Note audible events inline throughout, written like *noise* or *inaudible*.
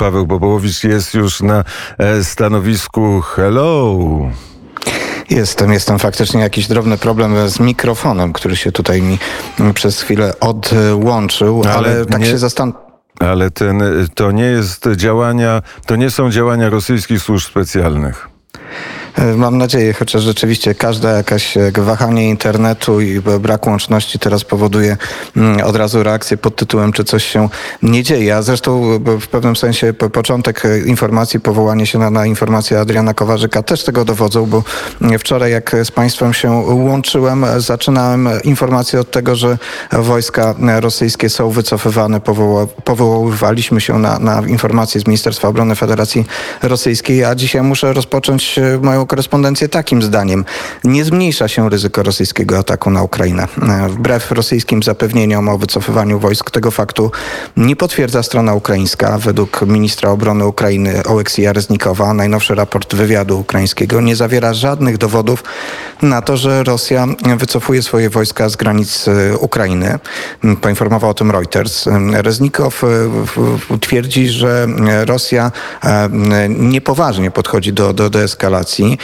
Paweł Bobołowicz jest już na e, stanowisku. Hello. Jestem, jestem faktycznie jakiś drobny problem z mikrofonem, który się tutaj mi przez chwilę odłączył, ale, ale tak nie... się zastanawiam. Ale ten, to nie jest działania, to nie są działania rosyjskich służb specjalnych. E, mam nadzieję, chociaż rzeczywiście każde jakieś e, wahanie internetu i brak łączności teraz powoduje mm, od razu reakcję pod tytułem, czy coś się nie dzieje. A zresztą w pewnym sensie początek e, informacji, powołanie się na, na informację Adriana Kowarzyka też tego dowodzą, bo mm, wczoraj jak z Państwem się łączyłem, zaczynałem informację od tego, że wojska rosyjskie są wycofywane. Powoła, powoływaliśmy się na, na informacje z Ministerstwa Obrony Federacji Rosyjskiej, a dzisiaj muszę rozpocząć moją korespondencję takim zdaniem. Nie zmniejsza się ryzyko rosyjskiego ataku na Ukrainę. E, wbrew rosyjskim zapewnieniom o wycofywaniu wojsk tego faktu nie potwierdza strona ukraińska. Według ministra obrony Ukrainy Oleksija Reznikowa najnowszy raport wywiadu ukraińskiego nie zawiera żadnych dowodów na to, że Rosja wycofuje swoje wojska z granic e, Ukrainy. Poinformował o tym Reuters. Reznikow e, twierdzi, że Rosja niepoważnie podchodzi do, do deeskalacji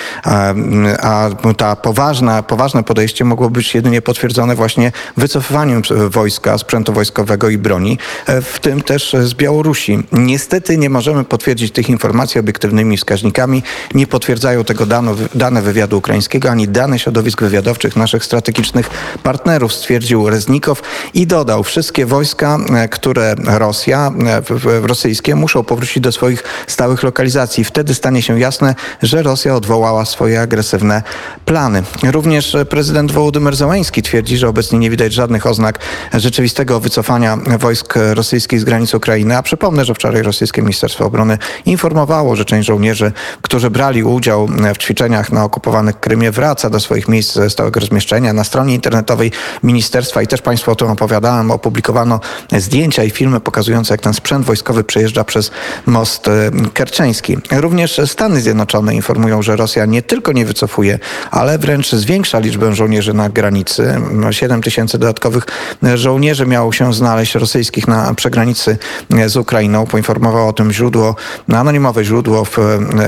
a ta poważna, poważne podejście mogło być jedynie potwierdzone właśnie wycofywaniem wojska, sprzętu wojskowego i broni, e, w tym też z Białorusi. Niestety nie możemy potwierdzić tych informacji obiektywnymi wskaźnikami. Nie potwierdzają tego dane, dane wywiadu ukraińskiego, ani dane środowisk wywiadowczych naszych strategicznych partnerów, stwierdził Reznikow i dodał, wszystkie wojska, e, które Rosja, e, rosyjskie muszą powrócić do swoich stałych lokalizacji. Wtedy stanie się jasne, że Rosja odwoła wywołała swoje agresywne plany. Również prezydent Wołodymyr Załański twierdzi, że obecnie nie widać żadnych oznak rzeczywistego wycofania wojsk rosyjskich z granic Ukrainy. A przypomnę, że wczoraj rosyjskie Ministerstwo Obrony informowało, że część żołnierzy, którzy brali udział w ćwiczeniach na okupowanych Krymie, wraca do swoich miejsc stałego rozmieszczenia. Na stronie internetowej ministerstwa i też Państwu o tym opowiadałem, opublikowano zdjęcia i filmy pokazujące, jak ten sprzęt wojskowy przejeżdża przez most kerczeński. Również Stany Zjednoczone informują, że Rosja nie tylko nie wycofuje, ale wręcz zwiększa liczbę żołnierzy na granicy. 7 tysięcy dodatkowych żołnierzy miało się znaleźć rosyjskich na przegranicy z Ukrainą. Poinformowało o tym źródło, anonimowe źródło w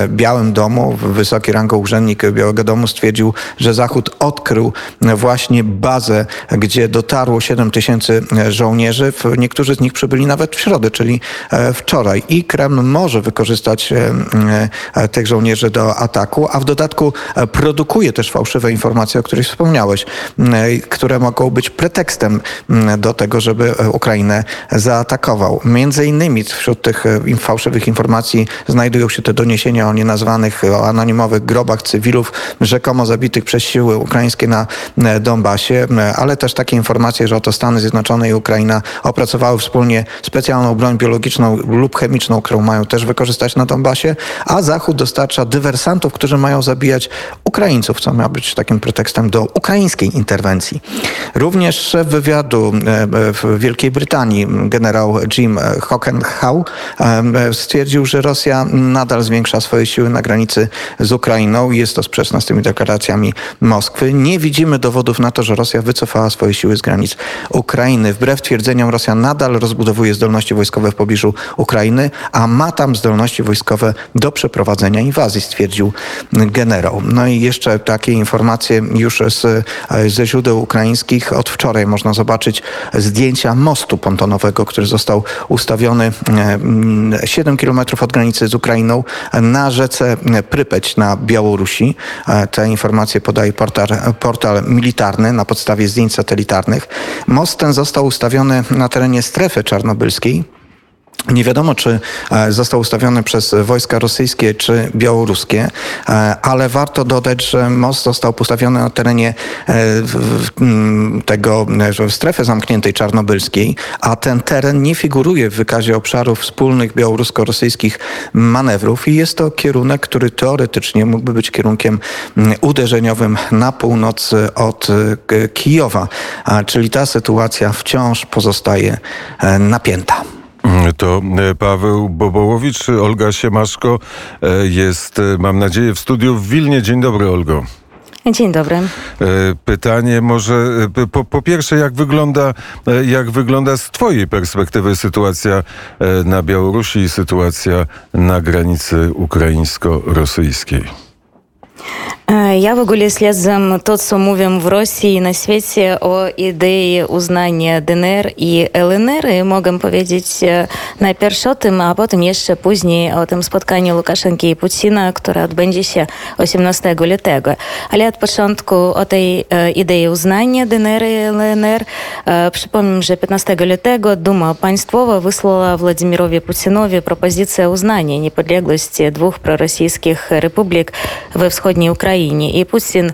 Białym Domu. Wysoki rango urzędnik Białego Domu stwierdził, że Zachód odkrył właśnie bazę, gdzie dotarło 7 tysięcy żołnierzy. Niektórzy z nich przybyli nawet w środę, czyli e, wczoraj. I Kreml może wykorzystać e, e, tych żołnierzy do ataku a w dodatku e, produkuje też fałszywe informacje, o których wspomniałeś, które mogą być pretekstem do tego, żeby e, Ukrainę zaatakował. Między innymi wśród tych e, fałszywych informacji znajdują się te doniesienia o nienazwanych, o anonimowych grobach cywilów, rzekomo zabitych przez siły ukraińskie na Donbasie, ale też takie informacje, że oto Stany Zjednoczone i Ukraina opracowały wspólnie specjalną broń biologiczną lub chemiczną, którą mają też wykorzystać na Donbasie, a Zachód dostarcza dywersantów, którzy którzy mają zabijać Ukraińców, co ma być takim pretekstem do ukraińskiej interwencji. Również szef wywiadu e, w Wielkiej Brytanii, generał Jim Hockenhau, e, stwierdził, że Rosja nadal zwiększa swoje siły na granicy z Ukrainą. Jest to sprzeczne z tymi deklaracjami Moskwy. Nie widzimy dowodów na to, że Rosja wycofała swoje siły z granic Ukrainy. Wbrew twierdzeniom Rosja nadal rozbudowuje zdolności wojskowe w pobliżu Ukrainy, a ma tam zdolności wojskowe do przeprowadzenia inwazji, stwierdził generał. No i jeszcze takie informacje już z, ze źródeł ukraińskich. Od wczoraj można zobaczyć zdjęcia mostu pontonowego, który został ustawiony 7 e, kilometrów od granicy z Ukrainą na rzece Prypeć na Białorusi. E, te informacje podaje portal, portal militarny na podstawie zdjęć satelitarnych. Most ten został ustawiony na terenie strefy czarnobylskiej. Nie wiadomo, czy e, został ustawiony przez wojska rosyjskie czy białoruskie, e, ale warto dodać, że most został postawiony na terenie e, tego strefy zamkniętej czarnobylskiej, a ten teren nie figuruje w wykazie obszarów wspólnych białorusko-rosyjskich manewrów i jest to kierunek, który teoretycznie mógłby być kierunkiem uderzeniowym na północ od Kijowa, czyli ta sytuacja wciąż pozostaje napięta. To e, Paweł Bobołowicz, Olga Siemaszko e, jest, e, mam nadzieję, w studiu w Wilnie. Dzień dobry, Olgo. Dzień dobry. Pytanie może po, po pierwsze, jak wygląda, jak wygląda z Twojej perspektywy sytuacja na Białorusi i sytuacja na granicy ukraińsko-rosyjskiej? Я в ogóle śledzę to, co mówią w Rosji i na świecie o idei uznania DNR i LNR i mogę powiedzieć najpierw o tym, a potem jeszcze później o tym spotkaniu Łukaszenki i Putina, które odbędzie się 18 lutego. Ale od początku o tej idei uznania DNR i LNR przypomnę, że 15 lutego Duma Państwowa wysłała Władimirowi Putinowi propozycję uznania niepodległości dwóch prorosyjskich republik we wschodniej Ukrainie I Putin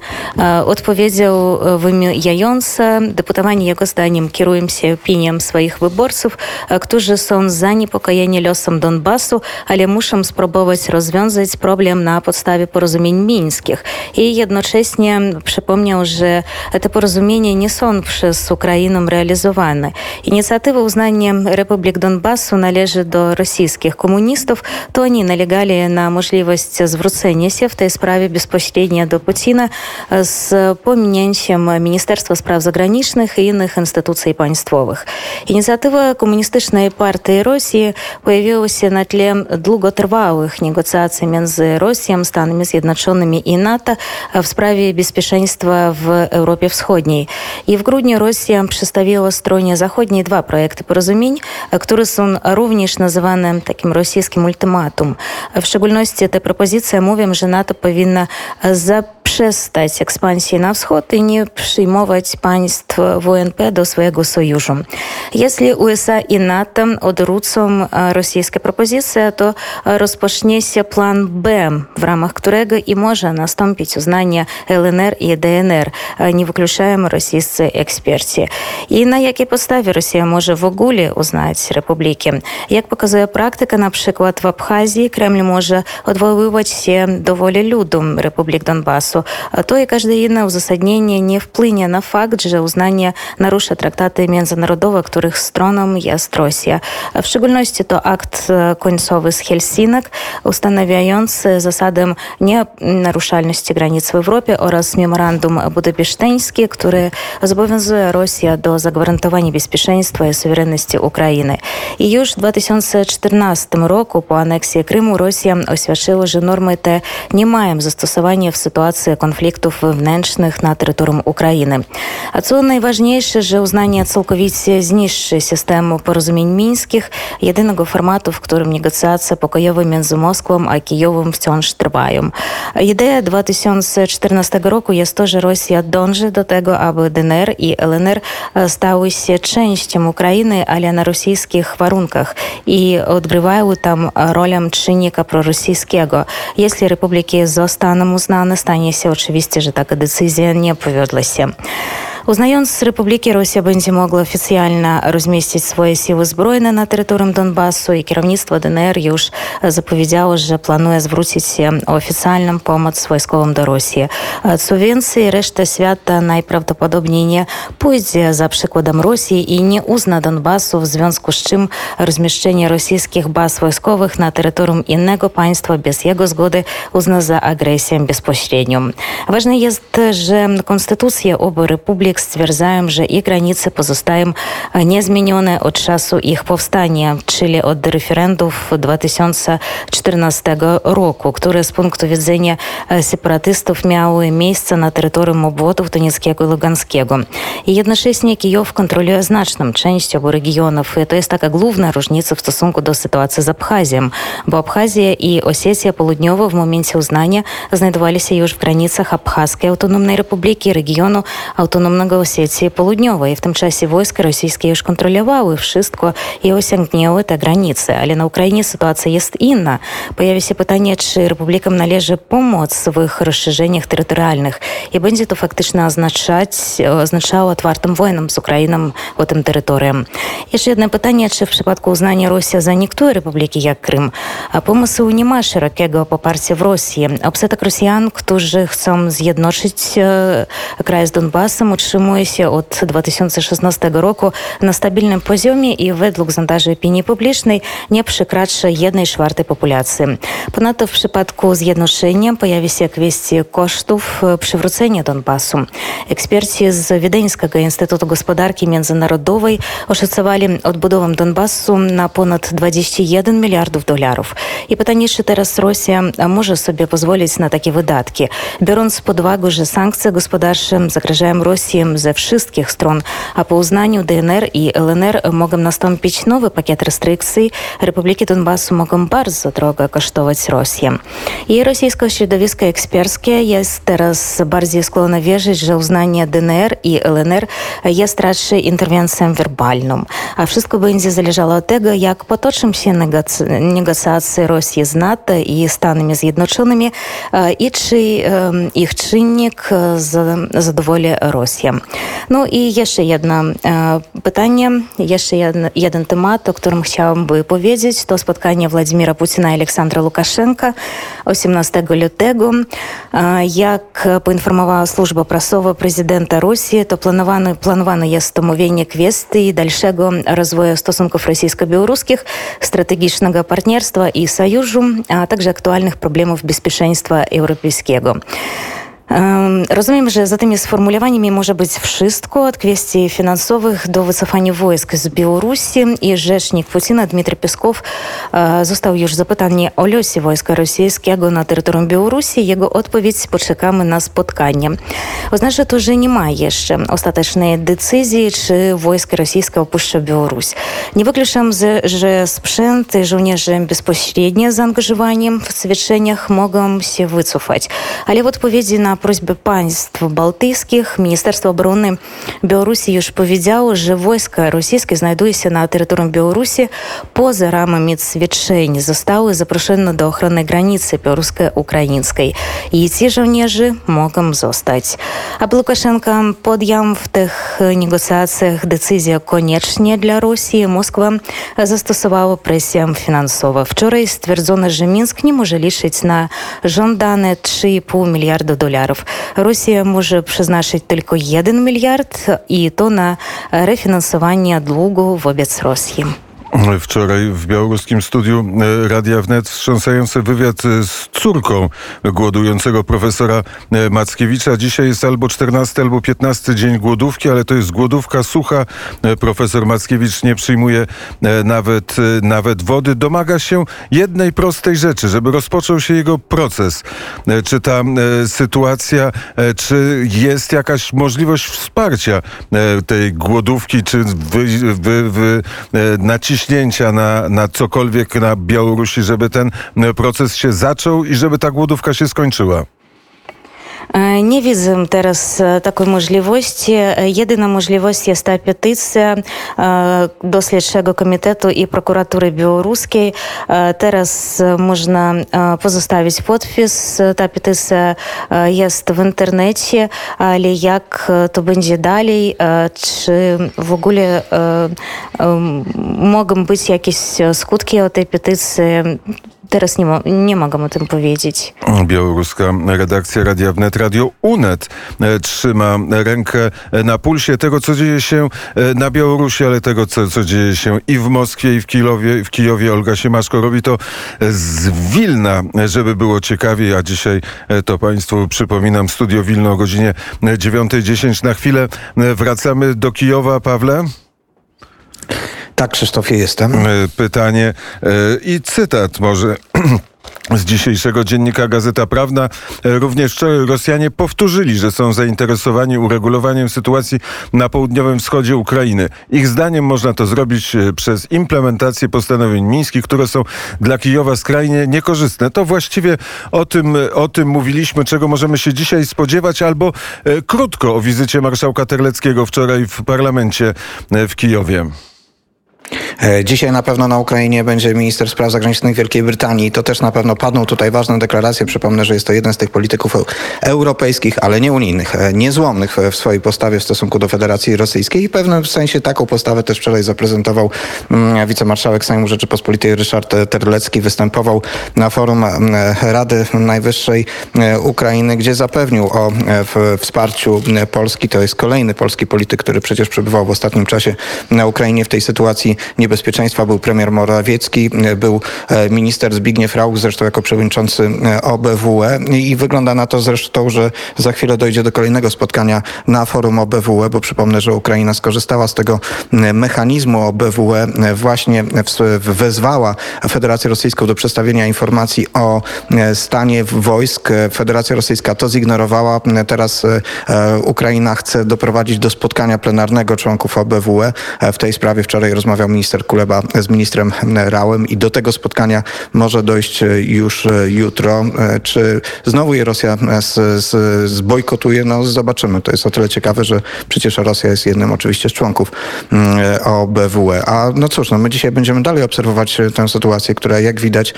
odpowiedział wymijając, deputowani jego zdaniem kierują się opinią swoich wyborców, którzy są zaniepokojeni losem Donbasu, ale muszą spróbować rozwiązać problem na podstawie porozumień mińskich. I jednocześnie przypomniał, że te porozumienia nie są przez Ukrainę realizowane. Inicjatywa uznania Republik Donbasu należy do rosyjskich komunistów, to oni nalegali na możliwość zwrócenia się w tej sprawie bezpośrednio bezpośrednio do Putina z pominięciem Ministerstwa Spraw Zagranicznych i innych instytucji państwowych. Inicjatywa Komunistycznej Partii Rosji pojawiła się na tle długotrwałych negocjacji między Rosją, Stanami Zjednoczonymi i NATO w sprawie bezpieczeństwa w Europie Wschodniej. I w grudniu Rosja przedstawiła stronie zachodniej dwa projekty porozumień, które są również nazywane takim rosyjskim ultimatum. W szczególności te propozycje mówią, że за zaprzestać ekspansji na wschód i nie przyjmować państw WNP do swojego sojuszu. Jeśli USA i NATO odrzucą rosyjskie propozycje, to rozpocznie się plan B, w ramach którego i może nastąpić uznanie LNR i DNR. Nie wykluczają rosyjscy eksperci. I na jakiej podstawie Rosja może w ogóle uznać republiki? Jak pokazuje praktyka, na przykład w Abchazji Kreml może odwoływać się do woli ludu Republik Donbasu, każde inne uzasadnienie nie wpłynie na fakt, że uznanie narusza traktaty międzynarodowe, których stroną jest Rosja. W szczególności to akt końcowy z Helsinek, ustanawiający zasadę nienaruszalności granic w Europie oraz memorandum budapeszteńskie, które zobowiązuje do zagwarantowania bezpieczeństwa i suwerenności Ukrainy. I już w 2014 roku po aneksji Krymu Rosja oświadczyła, że normy te nie mają zastosowania w sytuacji konfliktów wewnętrznych na terytorium Ukrainy. A co najważniejsze, że uznanie całkowicie zniszczy system porozumień mińskich, jedynego formatu, w którym negocjacje pokojowe między Moskwą a Kijowem wciąż trwają. Idea 2014 roku jest to, że Rosja dąży do tego, aby DNR i LNR stały się częścią Ukrainy, ale na rosyjskich warunkach i odgrywają tam rolę czynnika prorosyjskiego. Jeśli republiki zostaną uznane, stanie się oczywiście, że taka decyzja nie powiodła będzie mogła oficjalnie rozmieścić swoje siły zbrojne na terytorium Donbasu i kierownictwo DNR już zapowiedziało, że planuje zwrócić się o oficjalną pomoc wojskową do Rosji. Co więcej, reszta świata najprawdopodobniej nie pójdzie za przykładem Rosji i nie uzna Donbasu, w związku z czym rozmieszczenie rosyjskich baz wojskowych na terytorium innego państwa bez jego zgody uzna za agresję bezpośrednią. Ważne jest, że konstytucje obu republik republik stwierdzają, że ich granice pozostają niezmienione od czasu ich powstania, czyli od referendów 2014 roku, które z punktu widzenia separatystów miały miejsce na terytorium obwodów Donieckiego i Luganskiego. I jednocześnie Kijów kontroluje znaczną część obu regionów. I to jest taka główna różnica w stosunku do sytuacji z Abchazją, bo Abchazja i Osietia Południowa w momencie uznania znajdowali się już w granicach Abchazskiej Autonomnej Republiki, regionu autonomnego Autonomnego Osetii Południowej. W tym czasie wojska rosyjskie już kontrolowały wszystko i osiągnęły te granice. Ale na Ukrainie sytuacja jest inna. Pojawia się pytanie, czy republikom należy pomóc w ich rozszerzeniach terytorialnych. I będzie to faktycznie oznaczać, oznaczało otwartą wojnę z Ukrainą o tym terytorium. Jeszcze jedno pytanie, czy w przypadku uznania Rosji za niektóre republiki jak Krym, a pomysł nie ma szerokiego poparcia w Rosji. Odsetek Rosjan, którzy chcą zjednoczyć kraj z Donbasem, utrzymuje się od 2016 roku na stabilnym poziomie i według sondaży opinii publicznej nie przekracza 1 czwartej populacji. Ponadto w przypadku zjednoczenia pojawi się kwestia kosztów e, przywrócenia Donbasu. Eksperci z Wiedeńskiego Instytutu Gospodarki Międzynarodowej oszacowali odbudowę Donbasu na ponad 21 miliardów dolarów. I pytanie, czy teraz Rosja może sobie pozwolić na takie wydatki, biorąc pod uwagę, że sankcje gospodarcze zagrażają Rosji Donbasu mogą bardzo drogo kosztować Rosję. I rosyjskie środowisko eksperckie jest teraz bardziej skłonne wierzyć, że uznanie DNR i LNR jest raczej interwencją werbalną, a wszystko będzie zależało od tego, jak potoczą się negoc- negocjacje Rosji z NATO i Stanami Zjednoczonymi e, i czy e, ich czynnik e, za- zadowoli Rosję. праблем Ну і яшчэ одна пытанне яшчэ один тэмат о котором chciałam бы паведзіць то спатканне владимира пуціна александра лукашенко 18 лютэгу як паінфармавала служба прасова прэзідэнта Росіі то планаваны планаваны я стамувенне квесты і дальшего развоя стосунков расійска-беларускіх стратэгічнага партнерства і саюжу а также актуальных праблемаў беспячэнства еўрапейскего а Rozumiem, że za tymi sformułowaniami może być wszystko, od kwestii finansowych do wycofania wojsk z Białorusi i rzecznik Putina Dmitry Pieskow e, został już zapytany o losie wojska rosyjskiego na terytorium Białorusi. Jego odpowiedź poczekamy na spotkanie. Oznacza to, że nie ma jeszcze ostatecznej decyzji, czy wojsko rosyjskie opuszcza Białoruś. Nie wykluczam, że sprzęt i żołnierze bezpośrednio zaangażowani w ćwiczeniach mogą się wycofać. Ale w odpowiedzi na prośbę państw bałtyckich Ministerstwo Obrony Białorusi już powiedziało, że wojska rosyjskie znajduje się na terytorium Białorusi poza ramami ćwiczeń. Zostały zaproszone do ochrony granicy białorusko-ukraińskiej i ci żołnierze mogą zostać. Aby Łukaszenka podjął w tych negocjacjach decyzję koniecznie dla Rosji, Moskwa zastosowała presję finansową. Wczoraj stwierdzono, że Mińsk nie może liczyć na żądane 3,5 miliarda dolarów. Rosja może przeznaczyć tylko 1 miliard i to na refinansowanie długu wobec Rosji. Wczoraj w białoruskim studiu e, Radia Wnet wstrząsający wywiad e, z córką głodującego profesora e, Mackiewicza. Dzisiaj jest albo 14, albo 15 dzień głodówki, ale to jest głodówka sucha. Profesor Mackiewicz nie przyjmuje nawet, nawet wody. Domaga się jednej prostej rzeczy, żeby rozpoczął się jego proces. Czy ta sytuacja, czy jest jakaś możliwość wsparcia tej głodówki, czy wy, wy, wy, e, naciśnięcia na, na cokolwiek na Białorusi, żeby ten e, proces się zaczął i żeby ta głodówka się skończyła? E, e. E, e, Śledczego Komitetu i Prokuratury Białoruskiej. E, Teraz e, można e, pozostawić podpis. Ta petycja e, jest w internecie, ale jak e, to będzie dalej, e, czy w ogóle e, em, mogą być jakieś e, skutki od tej petycji, teraz nie, mo- nie mogę o tym powiedzieć. Białoruska redakcja Radia Wnet, Radio UNET e, trzyma rękę na pulsie tego, co dzieje się e, na Białorusi, ale tego, co, co dzieje się i w Moskwie, i w Kijowie. W Kijowie Olga Siemaszko robi to z Wilna, żeby było ciekawiej, a dzisiaj e, to Państwu przypominam, Studio Wilno o godzinie 9.10. Na chwilę e, wracamy do Kijowa, Pawle. Tak, Krzysztofie, jestem. E, pytanie e, i cytat może. *clears throat* Z dzisiejszego dziennika Gazeta Prawna E, również wczoraj Rosjanie powtórzyli, że są zainteresowani uregulowaniem sytuacji na południowym wschodzie Ukrainy. Ich zdaniem można to zrobić przez implementację postanowień mińskich, które są dla Kijowa skrajnie niekorzystne. To właściwie o tym, o tym mówiliśmy, czego możemy się dzisiaj spodziewać, albo krótko o wizycie marszałka Terleckiego wczoraj w parlamencie w Kijowie. E, Dzisiaj na pewno na Ukrainie będzie minister spraw zagranicznych Wielkiej Brytanii. To też na pewno padną tutaj ważne deklaracje. Przypomnę, że jest to jeden z tych polityków eu- europejskich, ale nie unijnych, e, niezłomnych w- swojej postawie w stosunku do Federacji Rosyjskiej i w pewnym sensie taką postawę też wczoraj zaprezentował mm, wicemarszałek Sejmu Rzeczypospolitej Ryszard Terlecki. Występował na forum mm, Rady Najwyższej e, Ukrainy, gdzie zapewnił o wsparciu Polski. To jest kolejny polski polityk, który przecież przebywał w ostatnim czasie na Ukrainie w tej sytuacji niebezpieczeństwa. Był premier Morawiecki, e, był e, minister Zbigniew Rauch, zresztą jako przewodniczący e, OBWE i wygląda na to zresztą, że za chwilę dojdzie do kolejnego spotkania na forum OBWE, bo przypomnę, że Ukraina skorzystała z tego e, mechanizmu OBWE, e, właśnie wezwała Federację Rosyjską do przedstawienia informacji o e, stanie wojsk. E, Federacja Rosyjska to zignorowała. E, Teraz e, e, Ukraina chce doprowadzić do spotkania plenarnego członków OBWE. E, W tej sprawie wczoraj rozmawiał minister Kuleba z ministrem Rałem i do tego spotkania może dojść e, już e, jutro. E, Czy znowu je Rosja z, z, zbojkotuje? No zobaczymy. To jest o tyle ciekawe, że przecież Rosja jest jednym oczywiście z członków mm, OBWE. A no cóż, no my dzisiaj będziemy dalej obserwować tę sytuację, która jak widać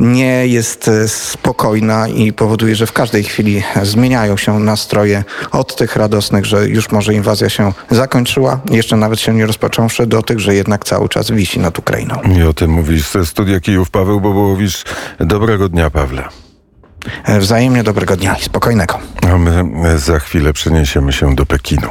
nie jest spokojna i powoduje, że w każdej chwili zmieniają się nastroje od tych radosnych, że już może inwazja się zakończyła, jeszcze nawet się nie rozpocząwszy, do tych, że jednak cały czas wisi nad Ukrainą. I o tym mówisz ze studia Kijów Paweł Bobołowicz. Dobrego dnia, Pawle. E, Wzajemnie dobrego dnia i spokojnego. A my za chwilę przeniesiemy się do Pekinu.